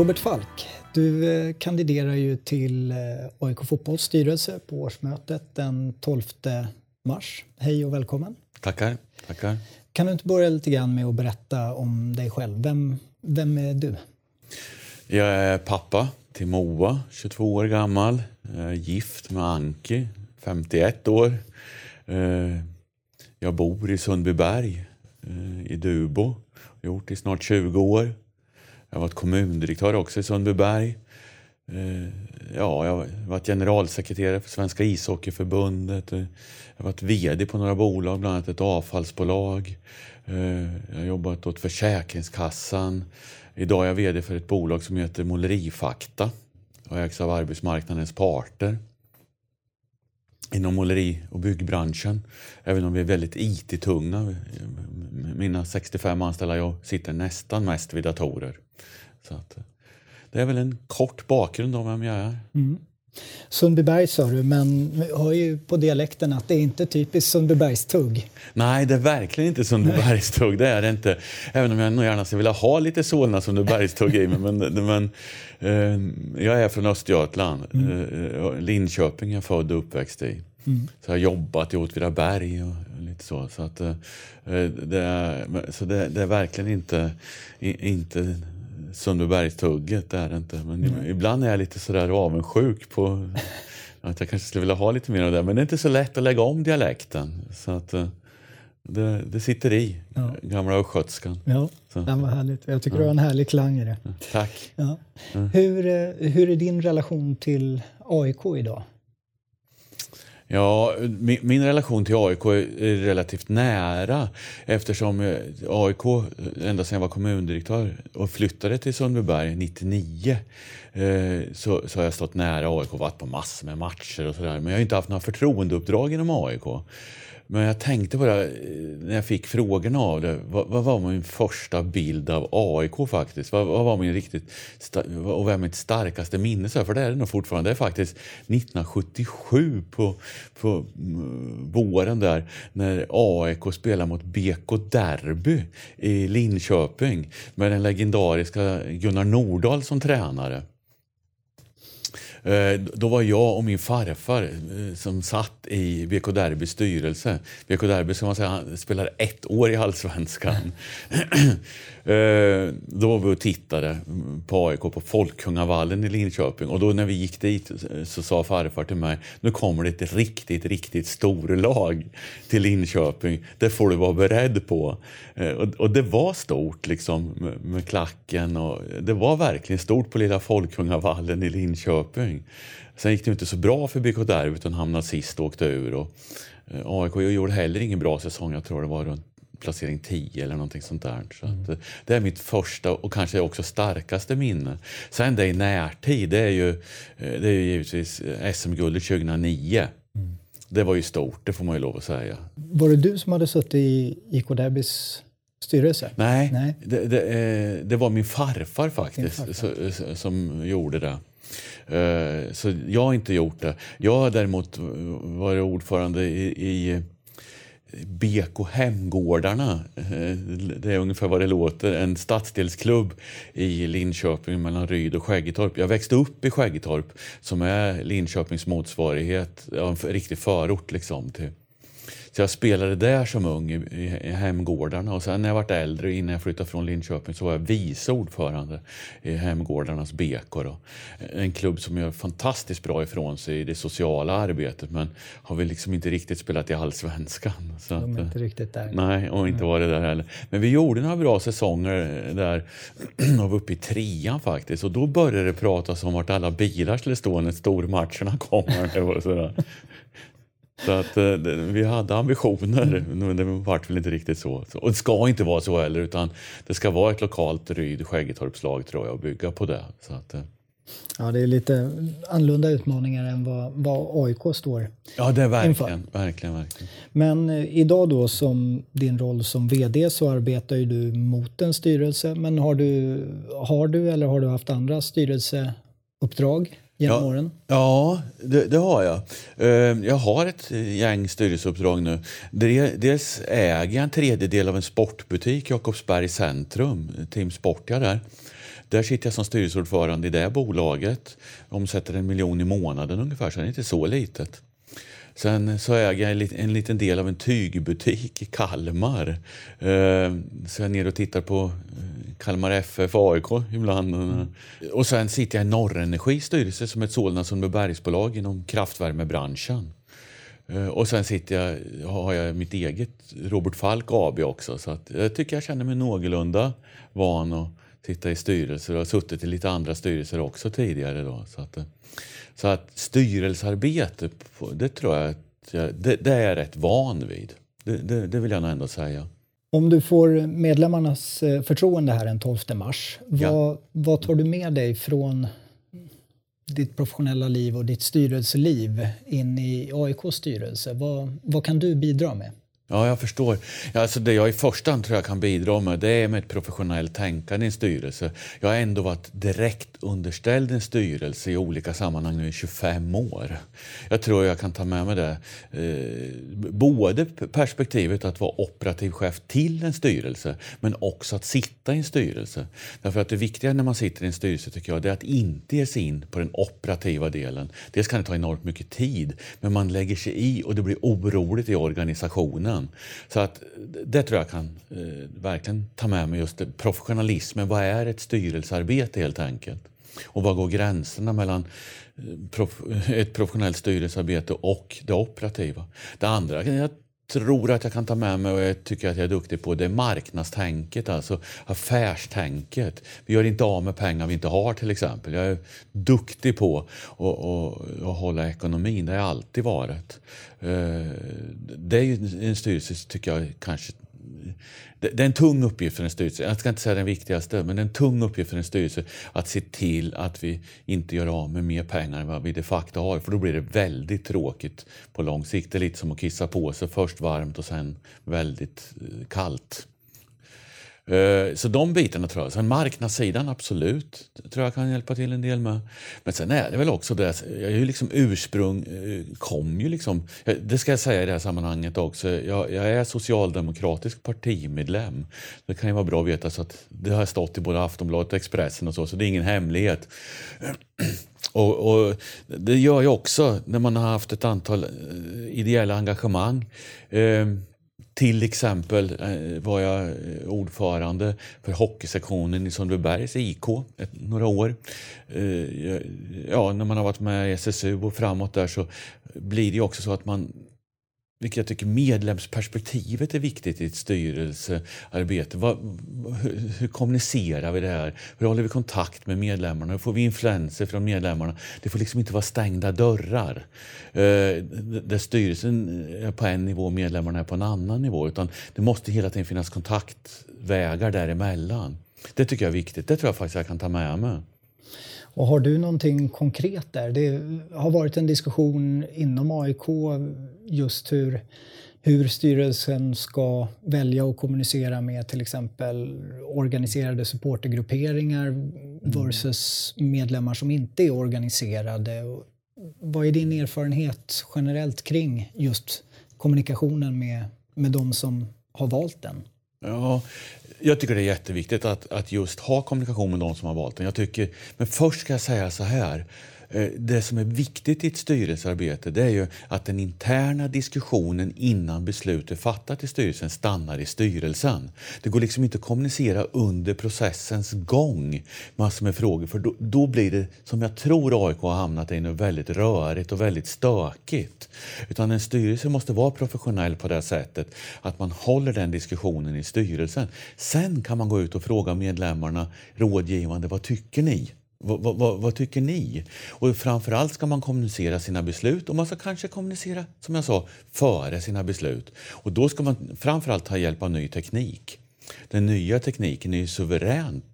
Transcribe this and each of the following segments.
Robert Falk, du eh, kandiderar ju till eh, AIK Fotbolls styrelse på årsmötet den 12 mars. Hej och välkommen. Tackar. Tackar. Kan du inte börja lite grann med att berätta om dig själv? Vem, vem är du? Jag är pappa till Moa, 22 år gammal. Jag är gift med Anki, 51 år. Eh, jag bor i Sundbyberg i Dubo. Gjort det i snart 20 år. Jag har varit kommundirektör också i Sundbyberg. Eh, ja, jag har varit generalsekreterare för Svenska ishockeyförbundet. Eh, jag har varit VD på några bolag, bland annat ett avfallsbolag. Eh, jag har jobbat åt Försäkringskassan. Idag är jag VD för ett bolag som heter Målerifakta och ägs av arbetsmarknadens parter inom måleri och byggbranschen. Även om vi är väldigt IT-tunga. Mina 65 anställda jag sitter nästan mest vid datorer. Så att, det är väl en kort bakgrund om vem jag är. Mm. Sundbyberg sa du, men hör ju på dialekten att det är inte typiskt Sundbybergstugg. Nej, det är verkligen inte Sundbybergstugg. Det är det inte. Även om jag nog gärna skulle vilja ha lite Solna Sundbybergstugg i mig. Men, men eh, jag är från Östergötland. Mm. Eh, Linköping är jag född och uppväxt i. Mm. Så jag har jobbat i Åtvidaberg och lite så. Så, att, eh, det, är, så det, det, är verkligen inte, inte Sundbybergstugget, det är det inte. Men mm. ibland är jag lite sådär avundsjuk på att jag kanske skulle vilja ha lite mer av det. Men det är inte så lätt att lägga om dialekten. Så att, eh, det, det sitter i, ja. gamla östgötskan. Ja, så. ja, vad härligt. Jag tycker ja. du har en härlig klang i det. Tack. Ja. Hur, eh, hur är din relation till AIK idag? Ja, min, min, relation till AIK är relativt nära eftersom eh, AIK, ända sedan jag var kommundirektör och flyttade till Sundbyberg 99 eh, så, så har jag stått nära AIK och varit på massor med matcher och sådär. Men jag har inte haft några förtroendeuppdrag inom AIK. Men jag tänkte på det eh, när jag fick frågorna av det. Vad, vad var min första bild av AIK faktiskt? Vad, vad var min riktigt, och vad är mitt starkaste minne? För det är det nog fortfarande. Det är faktiskt 1977 på, på mm, våren där när AIK spelar mot BK Derby i Linköping med den legendariska Gunnar Nordahl som tränare. Eh, då var jag och min farfar eh, som satt i BK Derbys styrelse. BK Derby som man säga, spelade ett år i Allsvenskan. Eh, Eh, då var vi och tittade på AIK på Folkungavallen i Linköping och då när vi gick dit eh, så sa farfar till mig nu kommer det ett riktigt, riktigt storlag till Linköping. Det får du vara beredd på. Eh, och det var stort liksom med klacken och det var verkligen stort på lilla Folkungavallen i Linköping. Sen gick det inte så bra för BK Derby utan hamnade sist och åkte ur. Och, eh, AIK gjorde heller ingen bra säsong. Jag tror det var runt placering 10 eller någonting sånt där. Så mm. det är mitt första och kanske också starkaste minne. Sen det i närtid, det är ju, eh, det är ju givetvis eh, SM-guldet 2009. Mm. Det var ju stort, det får man ju lov att säga. Var det du som hade suttit i IK Derbys styrelse? Nej, Nej. Det, det, det, var min farfar faktiskt farfar. som gjorde det. Eh, så jag har inte gjort det. Jag har däremot varit ordförande i, i BK Hemgårdarna. Eh, det är ungefär vad det låter. En stadsdelsklubb i Linköping mellan Ryd och Skäggetorp. Jag växte upp i Skäggetorp som är Linköpings motsvarighet, en riktig förort liksom till, så jag spelade där som ung i, i Hemgårdarna och sen när jag var äldre, innan jag flyttade från Linköping, så var jag vice ordförande i Hemgårdarnas BK. Då. En klubb som gör fantastiskt bra ifrån sig i det sociala arbetet men har väl liksom inte riktigt spelat i allsvenskan. Så De är att, inte riktigt där. Nej, och inte var det där heller. Men vi gjorde några bra säsonger där och var uppe i trean faktiskt och då började det pratas om vart alla bilar skulle stå när stormatcherna kommer. Så att eh, vi hade ambitioner, men det vart väl inte riktigt så. Och det ska inte vara så heller, utan det ska vara ett lokalt Ryd Skäggetorpslag tror jag och bygga på det. Så att, eh. Ja, det är lite annorlunda utmaningar än vad, vad AIK står Ja, det är verkligen, verkligen, verkligen. Men eh, idag då som din roll som VD så arbetar ju du mot en styrelse. Men har du, har du eller har du haft andra styrelseuppdrag? Genom ja, åren? Ja, det, det, har jag. Eh, jag har ett gäng styrelseuppdrag nu. Dels äger jag en tredjedel av en sportbutik, Jakobsberg centrum, Team Sportia där. Där sitter jag som styrelseordförande i det bolaget. Omsätter en miljon i månaden ungefär, så det är inte så litet. Sen så äger jag en liten del av en tygbutik i Kalmar. Eh, så jag är nere och tittar på eh, Kalmar FF, AIK ibland. Mm. Och sen sitter jag i Norrenergis styrelse som ett Solna Sundbybergsbolag inom kraftvärmebranschen. Eh, och sen sitter jag, har jag mitt eget Robert Falk AB också. Så att jag tycker jag känner mig någorlunda van att sitta i styrelser och har suttit i lite andra styrelser också tidigare. Då, så, att, så att styrelsearbete, det tror jag att jag, det, det, är jag rätt van vid. Det, det, det, vill jag nog ändå säga. Om du får medlemmarnas eh, förtroende här den 12 mars, vad, ja. vad tar du med dig från ditt professionella liv och ditt styrelseliv in i AIKs styrelse? Vad, vad kan du bidra med? Ja, jag förstår. Alltså det jag i första hand tror jag kan bidra med det är med ett professionellt tänkande i en styrelse. Jag har ändå varit direkt underställd en styrelse i olika sammanhang nu i 25 år. Jag tror jag kan ta med mig det. Eh, både perspektivet att vara operativ chef till en styrelse men också att sitta i en styrelse. Därför att det viktiga när man sitter i en styrelse tycker jag är att inte ge sig in på den operativa delen. Dels kan det ta enormt mycket tid men man lägger sig i och det blir oroligt i organisationen innan. Så att det tror jag kan eh, verkligen ta med mig just det, professionalismen. Vad är ett styrelsearbete helt enkelt? Och var går gränserna mellan eh, prof ett professionellt styrelsearbete och det operativa? Det andra jag tror att jag kan ta med mig och jag tycker att jag är duktig på det är marknadstänket, alltså affärstänket. Vi gör inte av med pengar vi inte har till exempel. Jag är duktig på att, att, att hålla ekonomin, det har jag alltid varit. Eh, det är en styrelse, tycker jag, kanske det är en tung uppgift för en styrelse, jag ska inte säga den viktigaste, men det är en tung uppgift för en styrelse att se till att vi inte gör av med mer pengar än vad vi de facto har. För då blir det väldigt tråkigt på lång sikt. Det är lite som att kissa på sig, först varmt och sen väldigt eh, kallt. Eh, så de bitarna tror jag. Sen marknadssidan, absolut. Tror jag kan hjälpa till en del med. Men sen är det väl också det, jag är ju liksom ursprung, eh, kom ju liksom, eh, det ska jag säga i det här sammanhanget också, jag, jag är socialdemokratisk partimedlem. Det kan ju vara bra att veta så att det har stått i både Aftonbladet och Expressen och så, så det är ingen hemlighet. Och, och, Det gör jag också när man har haft ett antal ideella engagemang. Eh, till exempel eh, var jag eh, ordförande för hockeysektionen i Sundbybergs IK ett, några år. Eh, ja, när man har varit med i SSU och framåt där så blir det också så att man vilket jag tycker medlemsperspektivet är viktigt i ett styrelsearbete. Vad, hur, hur, kommunicerar vi det här? Hur håller vi kontakt med medlemmarna? Hur får vi influenser från medlemmarna? Det får liksom inte vara stängda dörrar. Eh, där styrelsen är på en nivå och medlemmarna är på en annan nivå. Utan det måste hela tiden finnas kontaktvägar däremellan. Det tycker jag är viktigt. Det tror jag faktiskt jag kan ta med mig. Och har du någonting konkret där? Det har varit en diskussion inom AIK just hur, hur styrelsen ska välja och kommunicera med till exempel organiserade supportergrupperingar versus medlemmar som inte är organiserade. Vad är din erfarenhet generellt kring just kommunikationen med, med de som har valt den? Ja, jag tycker det är jätteviktigt att, att just ha kommunikation med de som har valt den. Jag tycker, men först ska jag säga så här. Eh, det som är viktigt i ett styrelsearbete det är ju att den interna diskussionen innan beslut är fattat i styrelsen stannar i styrelsen. Det går liksom inte att kommunicera under processens gång massor med frågor för då, då blir det, som jag tror AIK har hamnat i, väldigt rörigt och väldigt stökigt. Utan en styrelse måste vara professionell på det sättet att man håller den diskussionen i styrelsen. Sen kan man gå ut och fråga medlemmarna rådgivande, vad tycker ni? Vad, vad, vad, tycker ni? Och framförallt ska man kommunicera sina beslut och man ska kanske kommunicera, som jag sa, före sina beslut. Och då ska man framförallt ta hjälp av ny teknik. Den nya tekniken är ju suveränt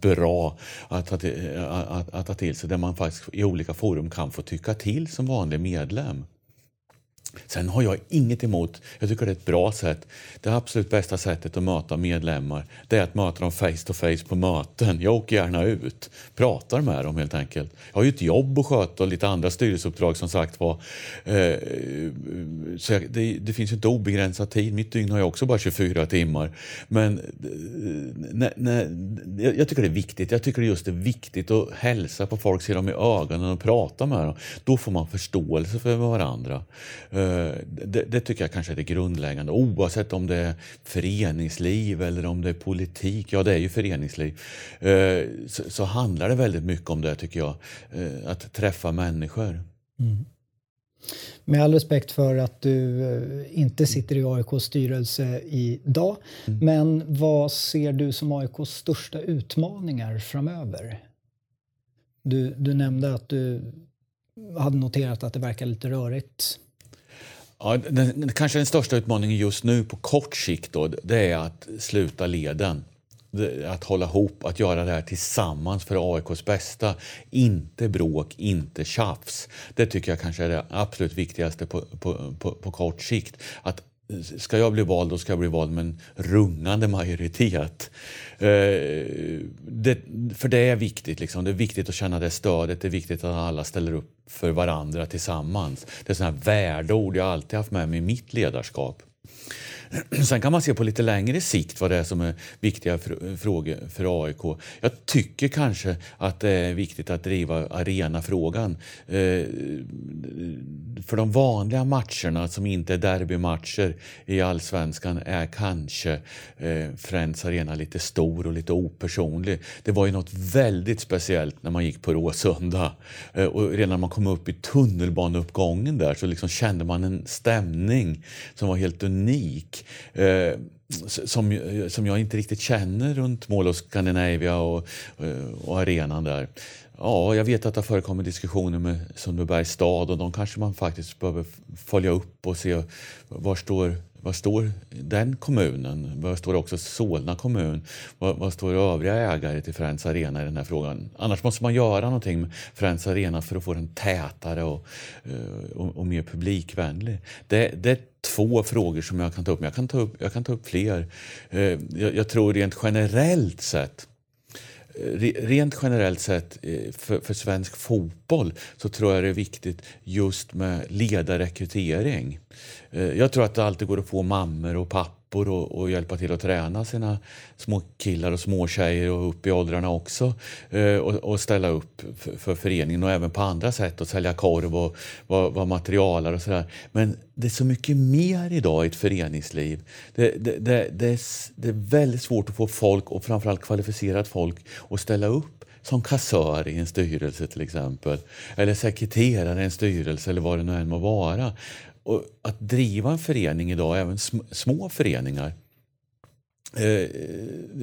bra att ta, till, att, att ta till sig där man faktiskt i olika forum kan få tycka till som vanlig medlem. Sen har jag inget emot, jag tycker det är ett bra sätt. Det absolut bästa sättet att möta medlemmar det är att möta dem face to face på möten. Jag åker gärna ut, pratar med dem helt enkelt. Jag har ju ett jobb att sköta och lite andra styrelseuppdrag som sagt var. Eh, så det, det, finns ju inte obegränsad tid. Mitt dygn har jag också bara 24 timmar. Men eh, nej, nej, jag tycker det är viktigt. Jag tycker just det är viktigt att hälsa på folk, se dem i ögonen och prata med dem. Då får man förståelse för varandra. Eh, Eh, det, det, tycker jag kanske är det grundläggande oavsett om det är föreningsliv eller om det är politik. Ja, det är ju föreningsliv. Eh, så, så handlar det väldigt mycket om det tycker jag. Eh, att träffa människor. Mm. Med all respekt för att du inte sitter i AIKs styrelse idag. Mm. Men vad ser du som AIKs största utmaningar framöver? Du, du nämnde att du hade noterat att det verkar lite rörigt Ja, den, kanske den största utmaningen just nu på kort sikt då, det är att sluta leden. Att hålla ihop, att göra det här tillsammans för AIKs bästa. Inte bråk, inte tjafs. Det tycker jag kanske är det absolut viktigaste på, på, på, på kort sikt. Att ska jag bli vald, då ska jag bli vald med en rungande majoritet. Eh, det, för det är viktigt. Liksom. Det är viktigt att känna det stödet. Det är viktigt att alla ställer upp för varandra tillsammans. Det är sådana här värdeord jag alltid haft med mig i mitt ledarskap. Sen kan man se på lite längre sikt vad det är som är viktiga frågor för AIK. Jag tycker kanske att det är viktigt att driva arenafrågan. Eh, för de vanliga matcherna som inte är derbymatcher i allsvenskan är kanske eh, Friends Arena lite stor och lite opersonlig. Det var ju något väldigt speciellt när man gick på Råsunda. Eh, och redan när man kom upp i tunnelbaneuppgången där så liksom kände man en stämning som var helt unik eh, som, eh, som jag inte riktigt känner runt Mall of Scandinavia och, eh, och arenan där. Ja, jag vet att det har förekommit diskussioner med Sundbybergs stad och de kanske man faktiskt behöver följa upp och se var står vad står den kommunen? Vad står också Solna kommun? Vad, vad står övriga ägare till Friends Arena i den här frågan? Annars måste man göra någonting med Friends Arena för att få den tätare och, eh, och, och mer publikvänlig. Det, det, två frågor som jag kan ta upp, men jag kan ta upp, jag kan ta upp fler. Eh, jag, jag tror rent generellt sett eh, rent generellt sett eh, för, för, svensk fotboll så tror jag det är viktigt just med ledarrekrytering. Jag tror att det alltid går att få mammor och pappor och, och hjälpa till att träna sina små killar och små tjejer och upp i åldrarna också eh, och, och ställa upp för, för, föreningen och även på andra sätt och sälja korv och vara var materialare och sådär. Men det är så mycket mer idag i ett föreningsliv. Det, det, det, det, är, det är väldigt svårt att få folk och framförallt kvalificerat folk att ställa upp som kassör i en styrelse till exempel. Eller sekreterare i en styrelse eller vad det nu än må vara. Och att driva en förening idag, även små föreningar, eh,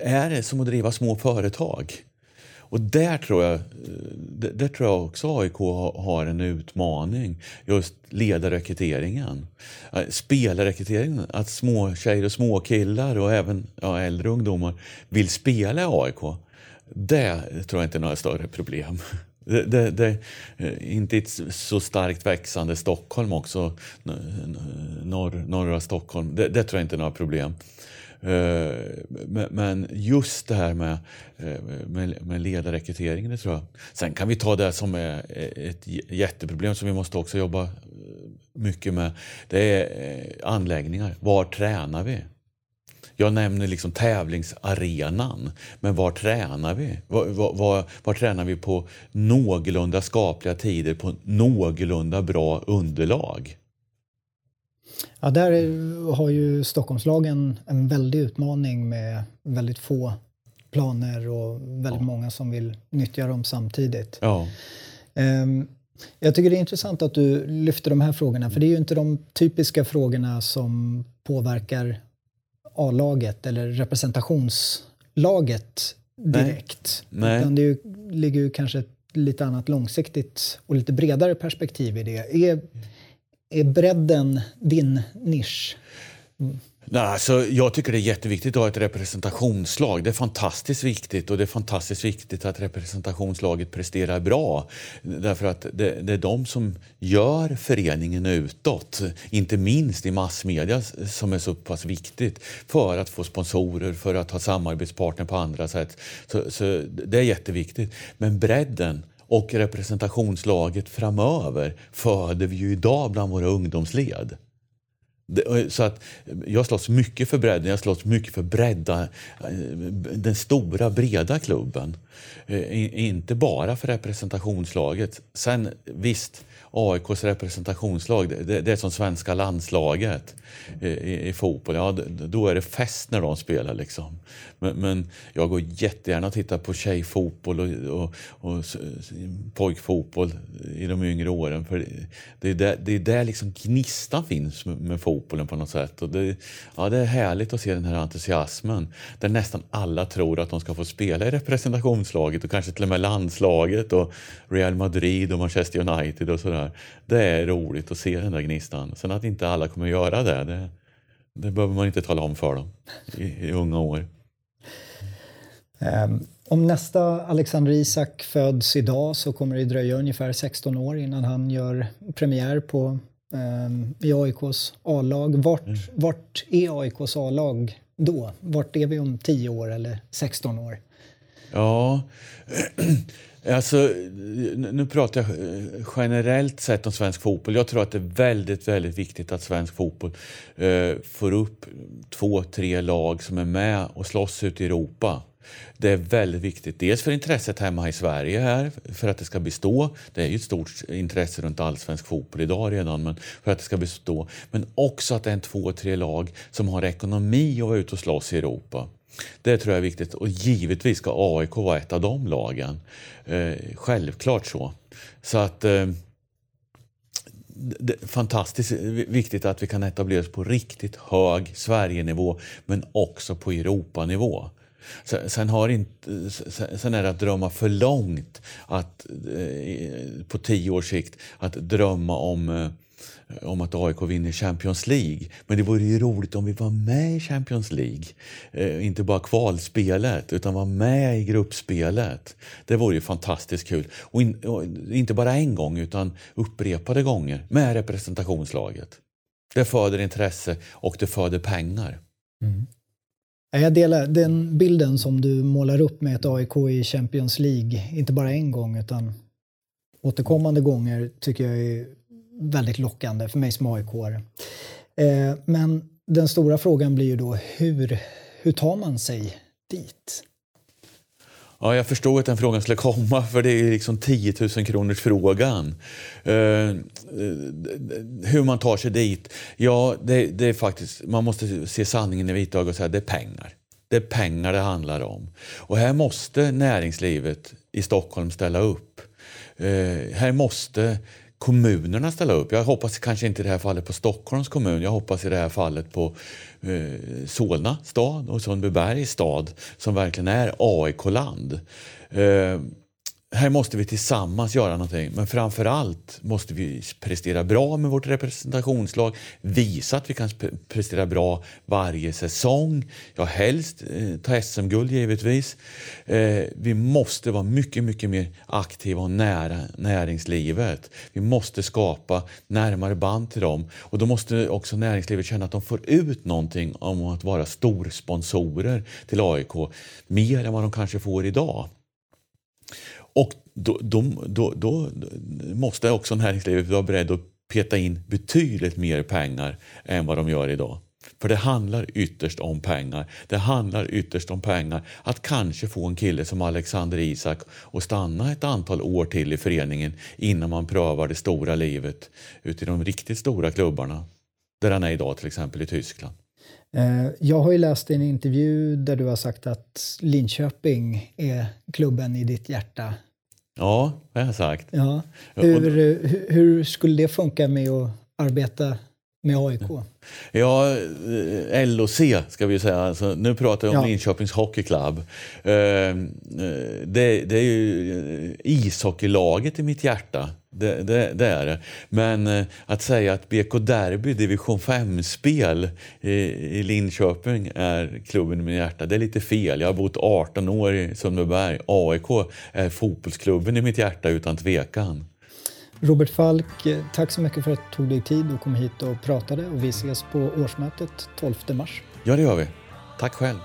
är som att driva små företag. Och där tror jag, eh, där tror jag också AIK har en utmaning. Just ledarrekryteringen. Spelarrekryteringen, att små tjejer och små killar och även ja, äldre ungdomar vill spela i AIK. Det tror jag inte är några större problem. Det, det, det, eh, inte ett så starkt växande Stockholm också, norr, norra Stockholm. Det, det tror jag inte är några problem. Eh, men just det här eh, med, med ledarrekryteringen, det tror jag. Sen kan vi ta det som är ett jätteproblem som vi måste också jobba mycket med. Det är anläggningar. Var tränar vi? Jag nämner liksom tävlingsarenan, men var tränar vi? Var, var, var, var, tränar vi på någorlunda skapliga tider på någorlunda bra underlag? Ja, där har ju Stockholmslagen en väldig utmaning med väldigt få planer och väldigt ja. många som vill nyttja dem samtidigt. Ja. Um, jag tycker det är intressant att du lyfter de här frågorna, för det är ju inte de typiska frågorna som påverkar A-laget eller representationslaget direkt. Nej. Utan det ligger ju kanske ett lite annat långsiktigt och lite bredare perspektiv i det. Är, är bredden din nisch? Nej, alltså, jag tycker det är jätteviktigt att ha ett representationslag. Det är fantastiskt viktigt och det är fantastiskt viktigt att representationslaget presterar bra. Därför att det, det är de som gör föreningen utåt, inte minst i massmedia som är så pass viktigt för att få sponsorer, för att ha samarbetspartner på andra sätt. Så, så det är jätteviktigt. Men bredden och representationslaget framöver föder vi ju idag bland våra ungdomsled. Så att eh, jag slåss mycket för bredden, jag slåss mycket för bredda, eh, den stora breda klubben. Eh, inte bara för representationslaget. Sen visst, AIKs representationslag, det, det är som svenska landslaget i, i, fotboll. Ja, då är det fest när de spelar. Liksom. Men, men jag går jättegärna och tittar på tjejfotboll och, och, och pojkfotboll i de yngre åren. För det är där, det är där liksom gnistan finns med, med fotbollen på något sätt. Och det, ja, det är härligt att se den här entusiasmen där nästan alla tror att de ska få spela i representationslaget och kanske till och med landslaget och Real Madrid och Manchester United och sådär. Det är roligt att se den där gnistan. Sen att inte alla kommer göra det, det, det behöver man inte tala om för dem i, i unga år. Um, om nästa Alexander Isak föds idag så kommer det dröja ungefär 16 år innan han gör premiär på um, i AIKs A-lag. Vart, mm. vart är AIKs A-lag då? Vart är vi om 10 år eller 16 år? Ja, Alltså, nu pratar jag eh, generellt sett om svensk fotboll. Jag tror att det är väldigt, väldigt viktigt att svensk fotboll eh, får upp två, tre lag som är med och slåss ute i Europa. Det är väldigt viktigt. Dels för intresset hemma i Sverige här, för att det ska bestå. Det är ju ett stort intresse runt allsvensk fotboll idag redan, men för att det ska bestå. Men också att det är en två, tre lag som har ekonomi att vara ute och slåss i Europa. Det tror jag är viktigt och givetvis ska AIK vara ett av de lagen. Eh, självklart så. Så att eh, det är fantastiskt viktigt att vi kan etablera oss på riktigt hög Sverigenivå men också på Europanivå. Sen, har inte, sen är det att drömma för långt att, eh, på tio års sikt att drömma om eh, Eh, om att AIK vinner Champions League. Men det vore ju roligt om vi var med i Champions League. Eh, inte bara kvalspelet, utan var med i gruppspelet. Det vore ju fantastiskt kul. Och, in, och inte bara en gång, utan upprepade gånger med representationslaget. Det föder intresse och det föder pengar. Mm. Jag delar den bilden som du målar upp med ett AIK i Champions League, inte bara en gång utan återkommande gånger, tycker jag är väldigt lockande för mig som aik eh, Men den stora frågan blir ju då hur, hur tar man sig dit? Ja, jag förstod att den frågan skulle komma, för det är liksom 10 000 kronors frågan. Uh, hur man tar sig dit? Ja, det, det, är faktiskt, man måste se sanningen i vitögat och säga att det är pengar. Det är pengar det handlar om. Och här måste näringslivet i Stockholm ställa upp. Uh, här måste kommunerna ställa upp. Jag hoppas kanske inte i det här fallet på Stockholms kommun. Jag hoppas i det här fallet på eh, Solna stad och Sundbybergs stad som verkligen är AIK-land. Eh, här måste vi tillsammans göra någonting, men framför allt måste vi prestera bra med vårt representationslag, visa att vi kan prestera bra varje säsong, ja helst eh, ta SM-guld givetvis. Eh, vi måste vara mycket, mycket mer aktiva och nära näringslivet. Vi måste skapa närmare band till dem och då måste också näringslivet känna att de får ut någonting om att vara storsponsorer till AIK, mer än vad de kanske får idag. Och då, då, då, då måste också näringslivet vara beredd att peta in betydligt mer pengar än vad de gör idag. För det handlar ytterst om pengar. Det handlar ytterst om pengar. Att kanske få en kille som Alexander Isak att stanna ett antal år till i föreningen innan man prövar det stora livet ute i de riktigt stora klubbarna. Där han är idag till exempel i Tyskland. Eh, jag har ju läst en intervju där du har sagt att Linköping är klubben i ditt hjärta. Ja, det har jag sagt. Ja. Hur, hur, hur skulle det funka med att arbeta med AIK? Ja, eh, LOC ska vi säga. Alltså, nu pratar vi om ja. Linköpings Hockey Club. Eh, eh, det, det är ju ishockeylaget i mitt hjärta. Det, det, det, är det. Men att säga att BK Derby, division 5-spel i, i Linköping är klubben i mitt hjärta, det är lite fel. Jag har bott 18 år i Sundbyberg. AIK är fotbollsklubben i mitt hjärta utan tvekan. Robert Falk, eh, tack så mycket för att du tog dig tid och kom hit och pratade och vi ses på årsmötet 12 mars. Ja, det gör vi. Tack själv.